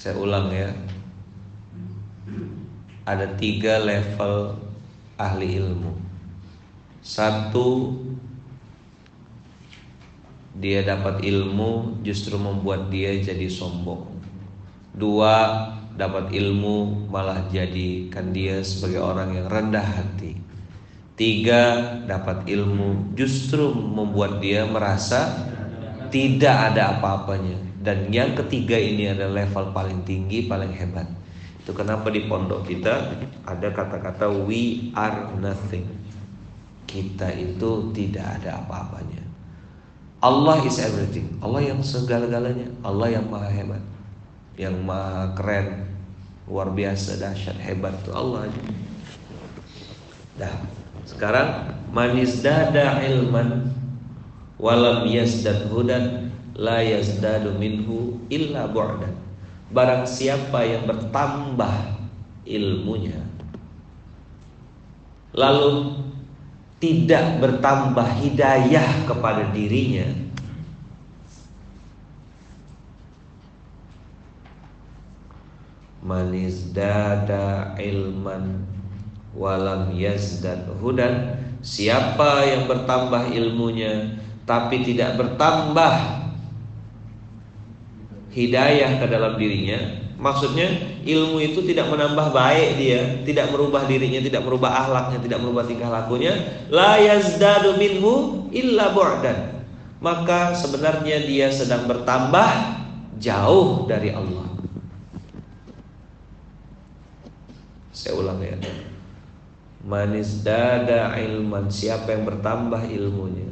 Saya ulang ya. Ada tiga level ahli ilmu. Satu, dia dapat ilmu justru membuat dia jadi sombong. Dua, dapat ilmu malah jadikan dia sebagai orang yang rendah hati. Tiga, dapat ilmu justru membuat dia merasa tidak ada apa-apanya. Dan yang ketiga ini adalah level paling tinggi, paling hebat. Itu kenapa di pondok kita ada kata-kata we are nothing. Kita itu tidak ada apa-apanya. Allah is everything. Allah yang segala-galanya. Allah yang maha hebat. Yang maha keren. Luar biasa, dahsyat, hebat itu Allah aja. Dah. Sekarang manis dada ilman walam yazdad hudan la yazdadu minhu illa bu'dan barang siapa yang bertambah ilmunya lalu tidak bertambah hidayah kepada dirinya manis dada ilman walam yazdad hudan siapa yang bertambah ilmunya tapi tidak bertambah hidayah ke dalam dirinya. Maksudnya ilmu itu tidak menambah baik dia tidak merubah dirinya tidak merubah akhlaknya tidak merubah tingkah lakunya. La yazdadu minhu illa bu'dan. Maka sebenarnya dia sedang bertambah jauh dari Allah. Saya ulang ya. Manis dada ilman siapa yang bertambah ilmunya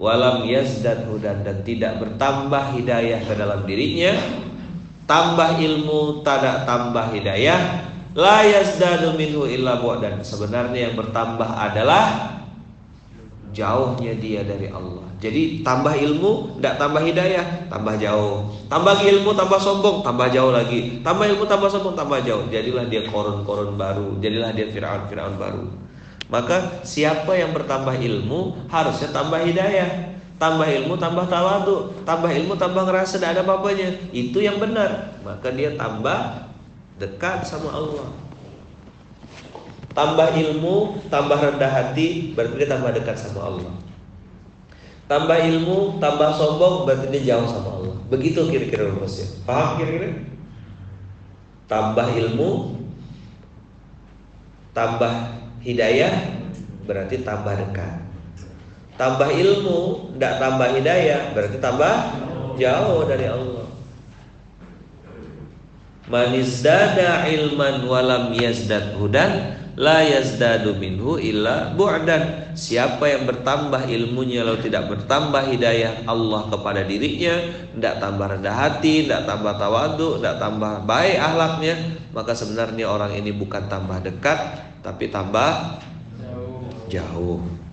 walam yazdad hudan dan tidak bertambah hidayah ke dalam dirinya. Tambah ilmu tidak tambah hidayah. La yazdadu minhu illa dan sebenarnya yang bertambah adalah jauhnya dia dari Allah. Jadi tambah ilmu tidak tambah hidayah tambah jauh. Tambah ilmu tambah sombong tambah jauh lagi. Tambah ilmu tambah sombong tambah jauh. Jadilah dia korun-korun baru. Jadilah dia Firaun-Firaun baru maka siapa yang bertambah ilmu harusnya tambah hidayah. Tambah ilmu, tambah tawadu. Tambah ilmu, tambah ngerasa tidak ada apa-apanya. Itu yang benar. Maka dia tambah dekat sama Allah. Tambah ilmu, tambah rendah hati, berarti dia tambah dekat sama Allah. Tambah ilmu, tambah sombong, berarti dia jauh sama Allah. Begitu kira-kira rumusnya. Paham kira-kira? Tambah ilmu, tambah Hidayah berarti tambah dekat. Tambah ilmu, tidak tambah hidayah, berarti tambah jauh dari Allah. Manizdada ilman walam yazdad hudan la yazdadu minhu illa bu'dan. Siapa yang bertambah ilmunya lalu tidak bertambah hidayah Allah kepada dirinya, tidak tambah rendah hati, tidak tambah tawadu, tidak tambah baik akhlaknya, maka sebenarnya orang ini bukan tambah dekat, tapi tambah jauh.